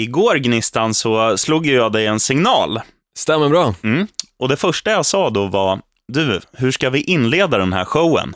igår Gnistan så slog jag dig en signal. Stämmer bra. Mm. Och det första jag sa då var, du, hur ska vi inleda den här showen?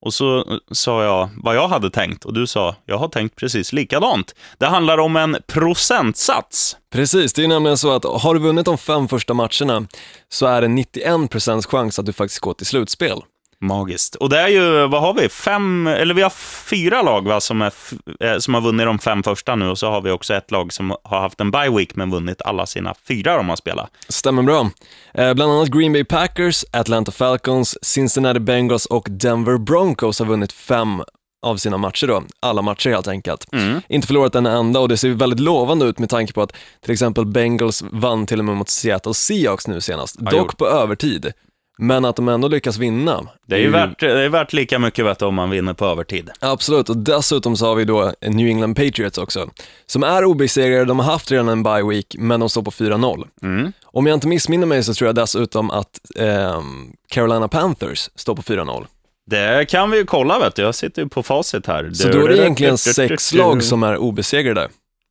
Och så eh, sa jag vad jag hade tänkt och du sa, jag har tänkt precis likadant. Det handlar om en procentsats. Precis, det är nämligen så att har du vunnit de fem första matcherna så är det 91% chans att du faktiskt går till slutspel. Magiskt. Och det är ju, vad har vi? Fem, eller vi har fyra lag va, som, är, eh, som har vunnit de fem första nu och så har vi också ett lag som har haft en bye week men vunnit alla sina fyra de har spelat. Stämmer bra. Eh, bland annat Green Bay Packers, Atlanta Falcons, Cincinnati Bengals och Denver Broncos har vunnit fem av sina matcher då, alla matcher helt enkelt. Inte förlorat en enda och det ser väldigt lovande ut med tanke på att till exempel Bengals vann till och med mot Seattle Seahawks nu senast, Ja, dock gjort. på övertid. Men att de ändå lyckas vinna. Det är ju värt, det är värt lika mycket vet om man vinner på övertid. Absolut, och dessutom så har vi då New England Patriots också, som är obesegrade, de har haft redan en bye week, men de står på 4-0. Mm. Om jag inte missminner mig så tror jag dessutom att ehm, Carolina Panthers står på 4-0. Det kan vi ju kolla vet du, jag sitter ju på facit här. Så då är det egentligen sex lag som är obesegrade.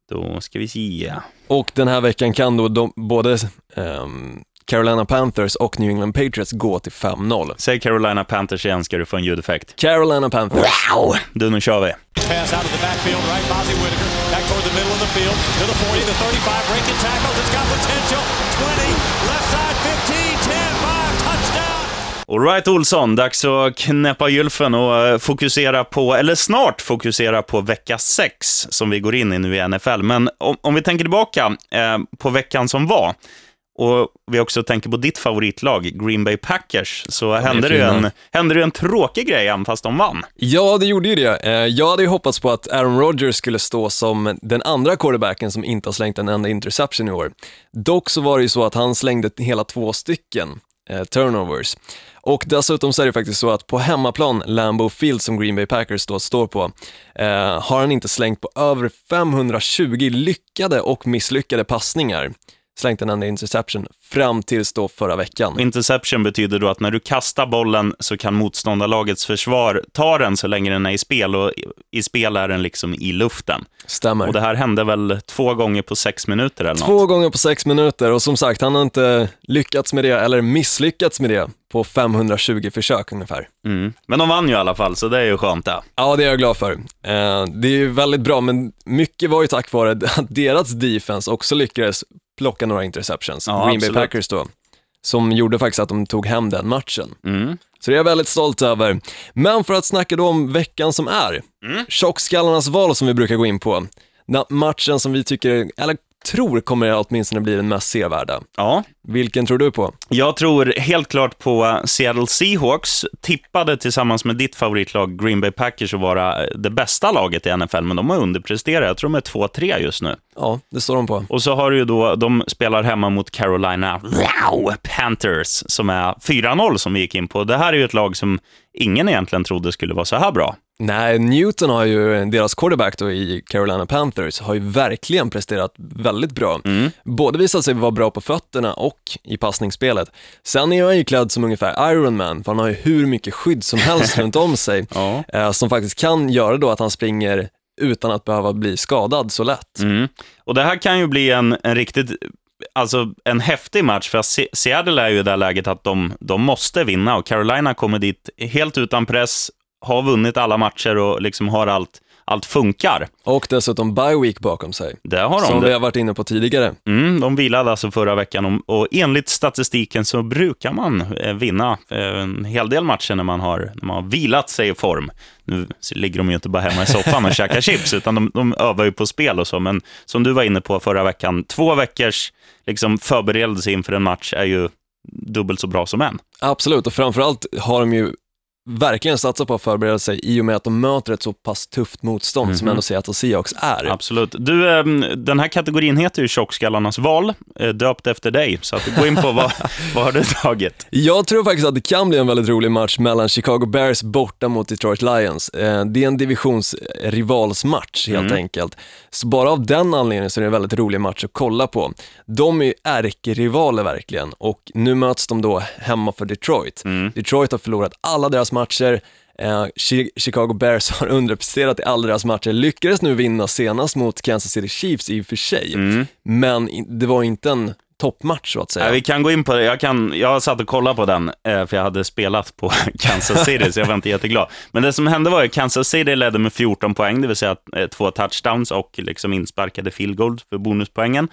Då ska vi se. Och den här veckan kan då de, både ehm, Carolina Panthers och New England Patriots gå till 5-0. Säg Carolina Panthers igen ska du få en ljudeffekt. Carolina Panthers. Wow! Du, nu kör vi. Pass out of the backfield, right? Bozzy Whitaker back toward the middle of the field to the 40, the 35, breaking tackles. It's got potential. 20, left side, 15, 10, 5, touchdown. Alright Olsson, dags att knäppa gylfen och eh, fokusera på, eller snart fokusera på vecka 6 som vi går in i nu i NFL. Men om, om vi tänker tillbaka eh, på veckan som var och vi också tänker på ditt favoritlag, Green Bay Packers, så hände det, en, hände det en tråkig grej även fast de vann. Ja, det gjorde ju det. Eh, Jag hade ju hoppats på att Aaron Rodgers skulle stå som den andra quarterbacken som inte har slängt en enda interception i år. Dock så var det ju så att han slängde hela två stycken eh, turnovers. Och dessutom så är det faktiskt så att på hemmaplan, Lambeau Field som Green Bay Packers då står på, eh, har han inte slängt på över 520 lyckade och misslyckade passningar. Slängt en enda interception fram tills då förra veckan. Interception betyder då att när du kastar bollen så kan motståndarlagets försvar ta den så länge den är i spel och i- spel är den liksom i luften. Stämmer. Och det här hände väl två gånger på sex minuter eller något? Två gånger på sex minuter och som sagt, han har inte lyckats med det, eller misslyckats med det, på 520 försök ungefär. Mm. Men de vann ju i alla fall, så det är ju skönt det. Ja, det är jag glad för. Eh, det är ju väldigt bra, men mycket var ju tack vare att deras defense också lyckades plocka några interceptions, Ja, Green Bay. Packers då, som gjorde faktiskt att de tog hem den matchen. Mm. Så det är jag väldigt stolt över. Men för att snacka då om veckan som är, Mm. tjockskallarnas val som vi brukar gå in på, matchen som vi tycker, eller tror kommer åtminstone bli den mest sevärda. Ja, Vilken tror du på? jag tror helt klart på Seattle Seahawks. Tippade tillsammans med ditt favoritlag Green Bay Packers att vara det bästa laget i NFL, men de har underpresterat. Jag tror de är 2-3 just nu. Ja, det står de på. Och så har du ju då, de spelar hemma mot Carolina wow, Panthers, som är 4-0 som vi gick in på. Det här är ju ett lag som ingen egentligen trodde skulle vara så här bra. Nej, Newton har ju, deras quarterback då i Carolina Panthers, har ju verkligen presterat väldigt bra. Både visat sig vara bra på fötterna och i passningsspelet. Sen är han ju klädd som ungefär Iron Man, för han har ju hur mycket skydd som helst runt om sig, Ja. eh, som faktiskt kan göra då att han springer utan att behöva bli skadad så lätt. Mm. Och det här kan ju bli en, en riktigt, alltså en häftig match, för Se- Seattle är ju i det här läget att de, de måste vinna och Carolina kommer dit helt utan press, har vunnit alla matcher och liksom har allt, allt funkar. Och dessutom bye week bakom sig, Det har de. som vi har varit inne på tidigare. Mm, de vilade alltså förra veckan och, och enligt statistiken så brukar man eh, vinna eh, en hel del matcher när man, har, när man har vilat sig i form. Nu ligger de ju inte bara hemma i soffan och käkar chips, utan de, de övar ju på spel och så. Men som du var inne på förra veckan, två veckors liksom, förberedelse inför en match är ju dubbelt så bra som en. Absolut, och framförallt har de ju verkligen satsat på att förbereda sig i och med att de möter ett så pass tufft motstånd som ändå Seattle Seahawks är. Absolut. Du, eh, den här kategorin heter ju Tjockskallarnas val, eh, döpt efter dig. Så att gå in på vad, vad har du tagit? Jag tror faktiskt att det kan bli en väldigt rolig match mellan Chicago Bears borta mot Detroit Lions. Eh, Det är en divisionsrivalsmatch helt enkelt. Så bara av den anledningen så är det en väldigt rolig match att kolla på. De är ju ärkerivaler verkligen och nu möts de då hemma för Detroit. Detroit har förlorat alla deras matcher, Eh, Chi- Chicago Bears har underpresterat i alla deras matcher, lyckades nu vinna senast mot Kansas City Chiefs i och för sig, men i- det var inte en toppmatch så att säga. Ja, vi kan gå in på det. Jag, kan, jag satt och kollade på den, eh, för jag hade spelat på Kansas City, så jag var inte jätteglad. Men det som hände var att Kansas City ledde med 14 poäng, det vill säga eh, två touchdowns och liksom insparkade field goal för bonuspoängen.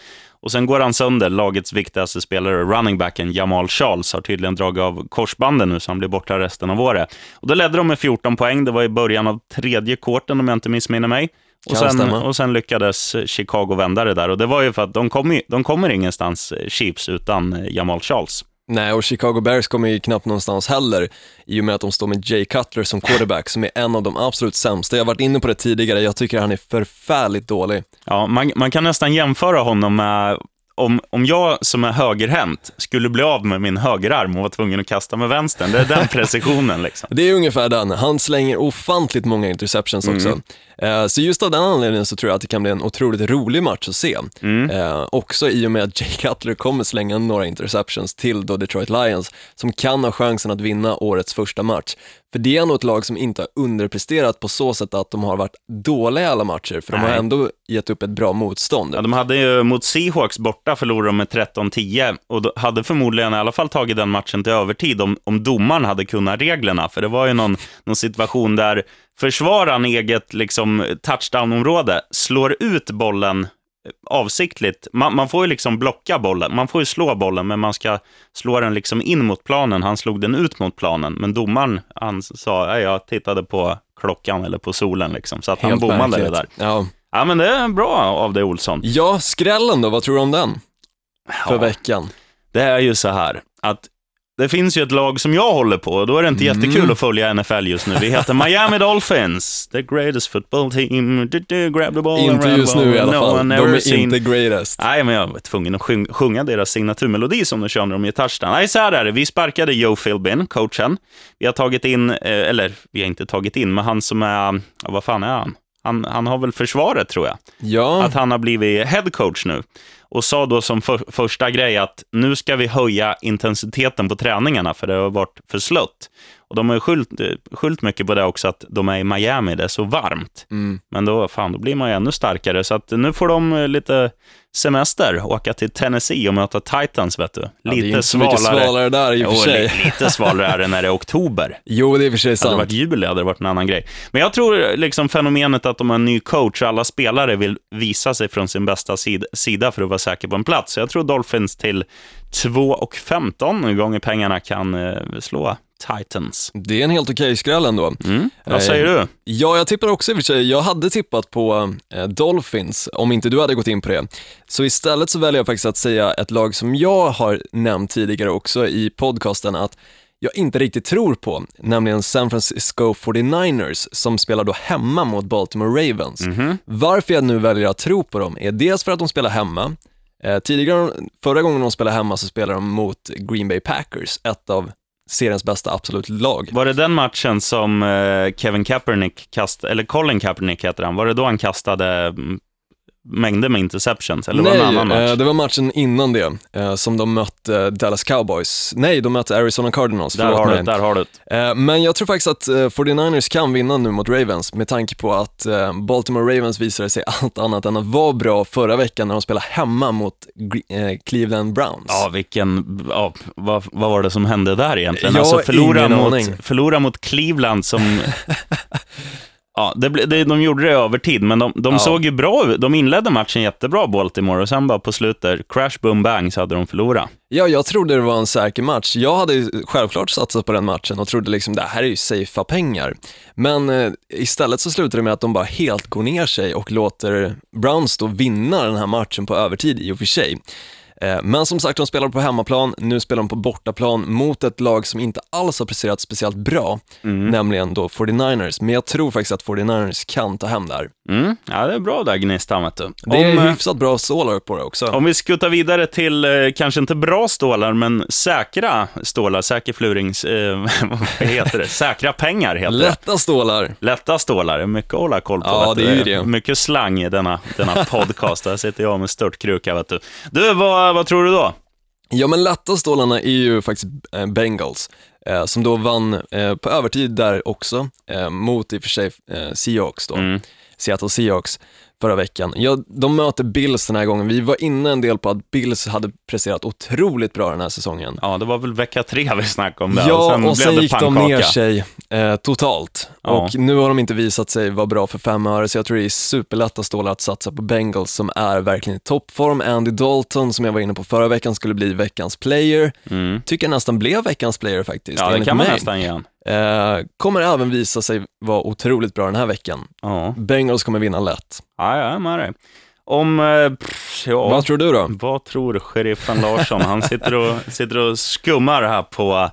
Och sen går han sönder, lagets viktigaste spelare, running backen Jamal Charles, har tydligen dragit av korsbanden nu, så han blir borta resten av året. Och då ledde de med 14 poäng, det var i början av tredje kvarten om jag inte missminner mig. Och sen, stämma. och sen lyckades Chicago vända det där. Och det var ju för att de kommer, ju- de kommer ingenstans, eh, Chiefs, utan eh, Jamal Charles. Nej, och Chicago Bears kommer ju knappt någonstans heller i och med att de står med Jay Cutler som quarterback som är en av de absolut sämsta. Jag har varit inne på det tidigare, jag tycker han är förfärligt dålig. Ja, man, man kan nästan jämföra honom med om, om jag som är högerhänt skulle bli av med min högerarm och var tvungen att kasta med vänstern. Det är den precisionen. Liksom. Det är ungefär den. Han slänger ofantligt många interceptions också. Eh, Så just av den anledningen så tror jag att det kan bli en otroligt rolig match att se. Eh, också i och med att Jay Cutler kommer slänga några interceptions till då Detroit Lions, som kan ha chansen att vinna årets första match. För det är ändå ett lag som inte har underpresterat på så sätt att de har varit dåliga i alla matcher, för de har ändå gett upp ett bra motstånd. Ja, de hade ju mot Seahawks borta förlorade de med 13-10 och hade förmodligen i alla fall tagit den matchen till övertid om, om domaren hade kunnat reglerna. För det var ju någon, någon situation där försvararen eget liksom, touchdownområde slår ut bollen avsiktligt. Man, man får ju liksom blocka bollen, man får ju slå bollen, men man ska slå den liksom in mot planen. Han slog den ut mot planen, men domaren han sa, "Nej, jag tittade på klockan eller på solen, liksom, så att han Helt bommade det där. Ja. Ja, men det är bra av dig, Olsson. ja, skrällen då, vad tror du om den för Ja. veckan? Det är ju så här att det finns ju ett lag som jag håller på och då är det inte Mm. jättekul att följa NFL just nu. Vi heter Miami Dolphins, the greatest football team. Du, du, grab the ball and Inte just ball. nu i alla No fall, one de är seen. inte greatest. Nej, men jag var tvungen att sjung, sjunga deras signaturmelodi som de kör när de gör touchdown. Nej, så här är det. Vi sparkade Joe Philbin, coachen. Vi har tagit in, eh, eller vi har inte tagit in, men han som är, vad fan är han? Han, han har väl försvaret, tror jag Ja, att han har blivit head coach nu och sa då som för, första grej att nu ska vi höja intensiteten på träningarna för det har varit för slött. Och de har ju skyllt, eh, skyllt mycket på det också att de är i Miami, det är så varmt. Mm. Men då, fan, då blir man ju ännu starkare. Så att nu får de eh, lite semester, åka till Tennessee och möta Titans, vet du. ja, det är Lite inte så mycket svalare där i och för Jo, sig. li- lite svalare är det när det är oktober. Jo, det är i och för sig Hade det sant. varit juli hade det varit en annan grej. Men jag tror liksom fenomenet att de har en ny coach och alla spelare vill visa sig från sin bästa sid sida för att vara säker på en plats. Så jag tror Dolphins till 2,15 gånger pengarna kan eh, slå Titans. Det är en helt okej skräll ändå. Mm. Vad Eh, säger du? Ja, jag tippar också i och för sig. Jag hade tippat på eh, Dolphins, om inte du hade gått in på det. Så istället så väljer jag faktiskt att säga ett lag som jag har nämnt tidigare också i podcasten att jag inte riktigt tror på, nämligen San Francisco 49ers som spelar då hemma mot Baltimore Ravens. Varför jag nu väljer att tro på dem är dels för att de spelar hemma, eh, tidigare, förra gången de spelade hemma så spelade de mot Green Bay Packers, ett av seriens bästa absolut lag. Var det den matchen som eh, Kevin Kaepernick kastade, eller Colin Kaepernick heter han, var det då han kastade mm, mängder med interceptions? Eller var det en annan match? eh, det var matchen innan det, eh, som de mötte Dallas Cowboys. Nej, de mötte Arizona Cardinals, där har du mig. det, där har det. Eh, Men jag tror faktiskt att eh, 49ers kan vinna nu mot Ravens med tanke på att eh, Baltimore Ravens visade sig allt annat än att vara bra förra veckan när de spelade hemma mot eh, Cleveland Browns. Ja, vilken, ja, vad, vad var det som hände där egentligen? Jag alltså förlora mot, aning. förlora mot Cleveland som... ja, det, det, de gjorde det i övertid, men de, de Ja. såg ju bra ut. De inledde matchen jättebra, Baltimore, och sen bara på slutet, crash, boom, bang, så hade de förlorat. Ja, jag trodde det var en säker match. Jag hade självklart satsat på den matchen och trodde liksom det här är ju safea pengar. Men eh, istället så slutar det med att de bara helt går ner sig och låter Browns då vinna den här matchen på övertid i och för sig. Eh, Men som sagt, de spelar på hemmaplan, nu spelar de på bortaplan mot ett lag som inte alls har presterat speciellt bra, nämligen då 49ers. Men jag tror faktiskt att 49ers kan ta hem det här. Mm. Ja, det är bra där, Gnistan, du. Det är Om, eh, hyfsat bra stålar på det också. Om vi skuttar vidare till, eh, kanske inte bra stålar, men säkra stålar, säker flurings, eh, vad heter det? Säkra pengar heter det. Lätta stålar. Lätta stålar, är mycket att hålla koll på. Ja, det är det. Mycket slang i denna, denna podcast. Där sitter jag med störtkruka, vet du. Du, vad, vad tror du då? Ja, men lätta stålarna är ju faktiskt eh, Bengals. eh, som då vann på övertid där också, mot i och för sig Seahawks då, Mm. Seattle Seahawks förra veckan. Ja, de möter Bills den här gången. Vi var inne en del på att Bills hade presterat otroligt bra den här säsongen. Ja, det var väl vecka tre vi snackade om det. Ja, och sen, och sen det gick de pannkaka. ner sig eh, totalt. Ja. Och nu har de inte visat sig vara bra för fem öre, så jag tror det är superlätta stålar att satsa på Bengals som är verkligen i toppform. Andy Dalton, som jag var inne på förra veckan, skulle bli veckans player. Mm. Tycker nästan blev veckans player faktiskt, Ja, det kan man mig. nästan ge han. Eh, kommer även visa sig vara otroligt bra den här veckan. Ja, Bengals kommer vinna lätt. ja jag är med dig. Om, eh, pff, ja, Vad tror du då? vad tror sheriffen Larsson? Han sitter och, sitter och skummar här på...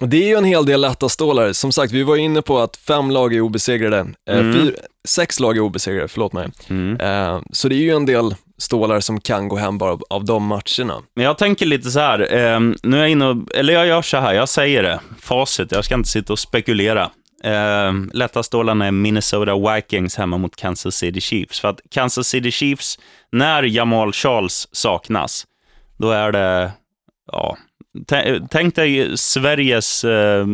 Det är ju en hel del lätta stålar. Som sagt, vi var inne på att fem lag är obesegrade. Eh, Mm. fyr, sex lag är obesegrade, förlåt mig. Mm. Eh, så det är ju en del stålar som kan gå hem bara av, de matcherna. Men jag tänker lite så här, eh, nu är jag inne och, eller jag gör så här, jag säger det, facit, jag ska inte sitta och spekulera. Eh, lätta stålarna är Minnesota Vikings hemma mot Kansas City Chiefs. För att Kansas City Chiefs, när Jamal Charles saknas, då är det, ja, tänk dig Sveriges eh,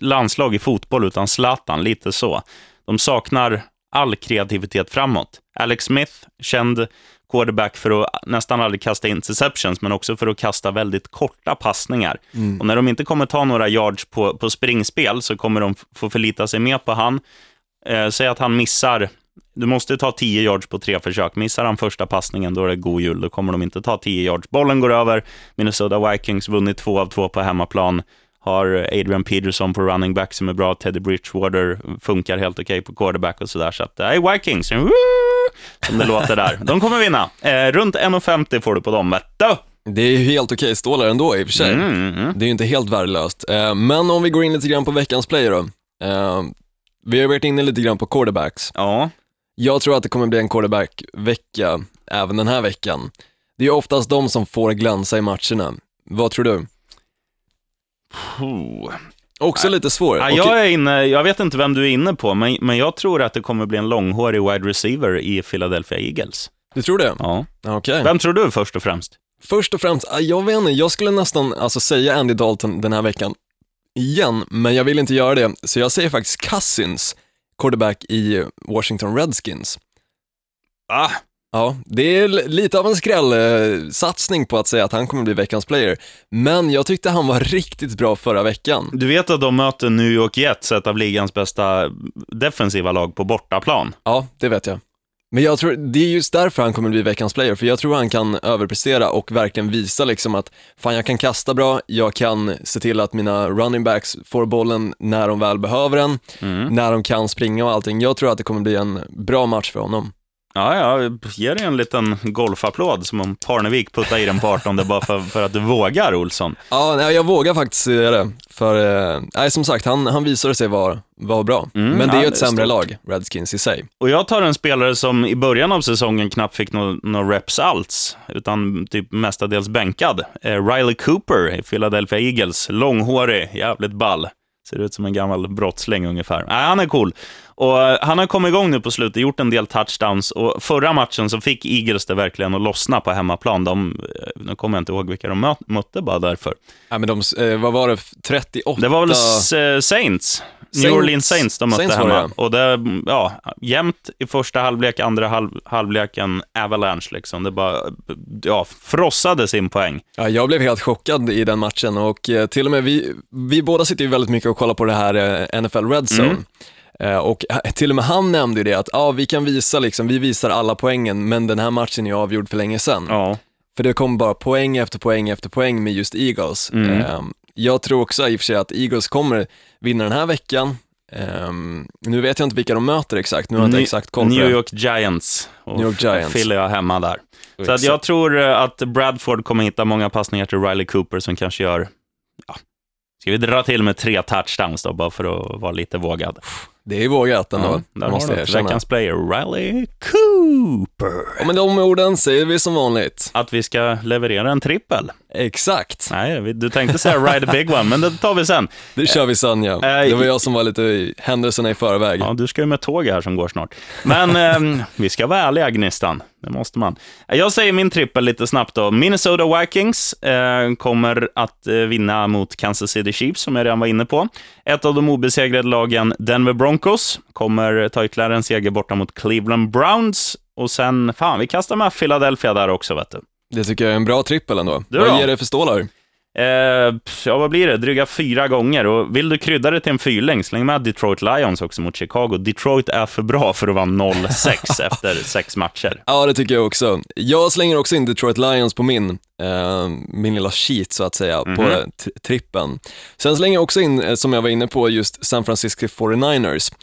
landslag i fotboll utan Zlatan, lite så. De saknar all kreativitet framåt. Alex Smith, känd quarterback för att nästan aldrig kasta interceptions, men också för att kasta väldigt korta passningar. Och när de inte kommer ta några yards på, på springspel så kommer de få förlita sig mer på han. Eh, säg att han missar, du måste ta 10 yards på tre försök. Missar han första passningen, då är det god jul. Då kommer de inte ta 10 yards. Bollen går över. Minnesota Vikings vunnit två av två på hemmaplan. Har Adrian Peterson på running back som är bra. Teddy Bridgewater funkar helt okej på quarterback och sådär. Så att, det är Vikings. Woo! Som det låter där. De kommer vinna. Eh, runt 1,50 får du på dem, vet du. Det är ju helt okej stålar ändå i och för sig. Mm, mm. Det är ju inte helt värdelöst. Eh, men om vi går in lite grann på veckans player då. Eh, vi har varit inne lite grann på quarterbacks. Ja, Jag tror att det kommer bli en quarterback-vecka även den här veckan. Det är oftast de som får glänsa i matcherna. Vad tror du? Också lite svår. Ja, jag, är inne, jag vet inte vem du är inne på, men, men jag tror att det kommer bli en långhårig wide receiver i Philadelphia Eagles. Du tror det? Ja. Okej. Vem tror du först och främst? Först och främst, jag vet inte, jag skulle nästan alltså, säga Andy Dalton den här veckan igen, men jag vill inte göra det, så jag säger faktiskt Cousins, quarterback i Washington Redskins. Ah, Ja, det är lite av en skrällsatsning på att säga att han kommer bli veckans player, men jag tyckte han var riktigt bra förra veckan. du vet att de möter New York Jets, ett av ligans bästa defensiva lag på bortaplan. Ja, det vet jag. Men jag tror, det är just därför han kommer bli veckans player, för jag tror han kan överprestera och verkligen visa liksom att fan jag kan kasta bra, jag kan se till att mina running backs får bollen när de väl behöver den, när de kan springa och allting. Jag tror att det kommer bli en bra match för honom. Ja, ja, ge dig en liten golfapplåd som om Parnevik puttar i den på 18 bara för, för att du vågar, Olsson. Ja, nej, jag vågar faktiskt säga det, för eh, nej, som sagt, han, han visade sig vara, vara bra. Mm, Men det är ju ett sämre lag, Redskins i sig. Och jag tar en spelare som i början av säsongen knappt fick några no reps alls, utan typ mestadels bänkad. Eh, Riley Cooper i Philadelphia Eagles. Långhårig, jävligt ball. Ser ut som en gammal brottsling ungefär. Nej, han är cool. Och eh, han har kommit igång nu på slutet, gjort en del touchdowns. Och förra matchen så fick Eagles det verkligen att lossna på hemmaplan. De, eh, nu kommer jag inte ihåg vilka de mö- mötte bara därför. Ja, men de, eh, vad var det, 38? Det var väl eh, Saints? New Saints- Orleans Saints de mötte Saints hemma. Och det, ja, jämnt i första halvlek, andra halv, halvleken Avalanche liksom. Det bara, ja, frossade sin poäng. Ja, jag blev helt chockad i den matchen och till och med vi, vi båda sitter ju väldigt mycket och kollar på det här eh, NFL Red Zone. Mm. Eh, och eh, till och med han nämnde ju det att ja, vi kan visa liksom, vi visar alla poängen, men den här matchen är avgjord för länge sedan. Ja, För det kommer bara poäng efter poäng efter poäng med just Eagles. Mm. Eh, jag tror också i och för sig att Eagles kommer vinna den här veckan. Eh, nu vet jag inte vilka de möter exakt, nu har jag inte New- exakt koll på New. York Giants. Och New York Giants. Philly har hemma där. Så jag tror att Bradford kommer hitta många passningar till Riley Cooper som kanske gör, ska vi dra till med tre touchdowns då, bara för att vara lite vågad. Det är vågat ändå, Ja, där måste jag erkänna. veckans player, Riley Cooper. Och med de orden säger vi som vanligt. Att vi ska leverera en trippel. Exakt. Nej, du tänkte säga ride a big one, men det tar vi sen. Det kör vi sen ja. Eh, Det var jag som var lite händelserna i förväg. Ja, du ska ju med tåg här som går snart. Men ehm, vi ska vara ärliga, Gnistan. Det måste man. Jag säger min trippel lite snabbt då. Minnesota Vikings eh, kommer att eh, vinna mot Kansas City Chiefs, som jag redan var inne på. Ett av de obesegrade lagen, Denver Broncos, kommer ta ytterligare en seger borta mot Cleveland Browns. Och sen, fan, vi kastar med Philadelphia där också, vet du. Det tycker jag är en bra trippel ändå. Du Vad ger det för stålar? Eh, ja, vad blir det? Dryga fyra gånger. Och vill du krydda det till en fyrling, släng med Detroit Lions också mot Chicago. Detroit är för bra för att vara 0-6 efter sex matcher. Ja, det tycker jag också. Jag slänger också in Detroit Lions på min, eh, min lilla sheet så att säga, på Mhm. trippen. Sen slänger jag också in, eh, som jag var inne på, just San Francisco 49ers, eh,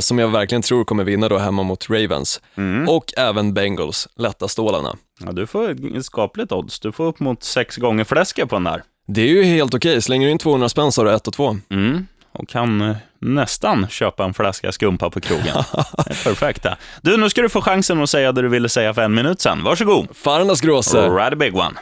som jag verkligen tror kommer vinna då hemma mot Ravens. Mm. Och även Bengals, lätta stålarna. Ja, du får skapligt odds. Du får upp mot sex gånger fläsket på den där. Det är ju helt okej, slänger du in 200 spänn så har du 1 och 2. Mm. Och kan eh, nästan köpa en flaska skumpa på krogen. Det är perfekt. det. Du, nu ska du få chansen att säga det du ville säga för en minut sedan. Varsågod. Farnas Gråse. Ride a big one.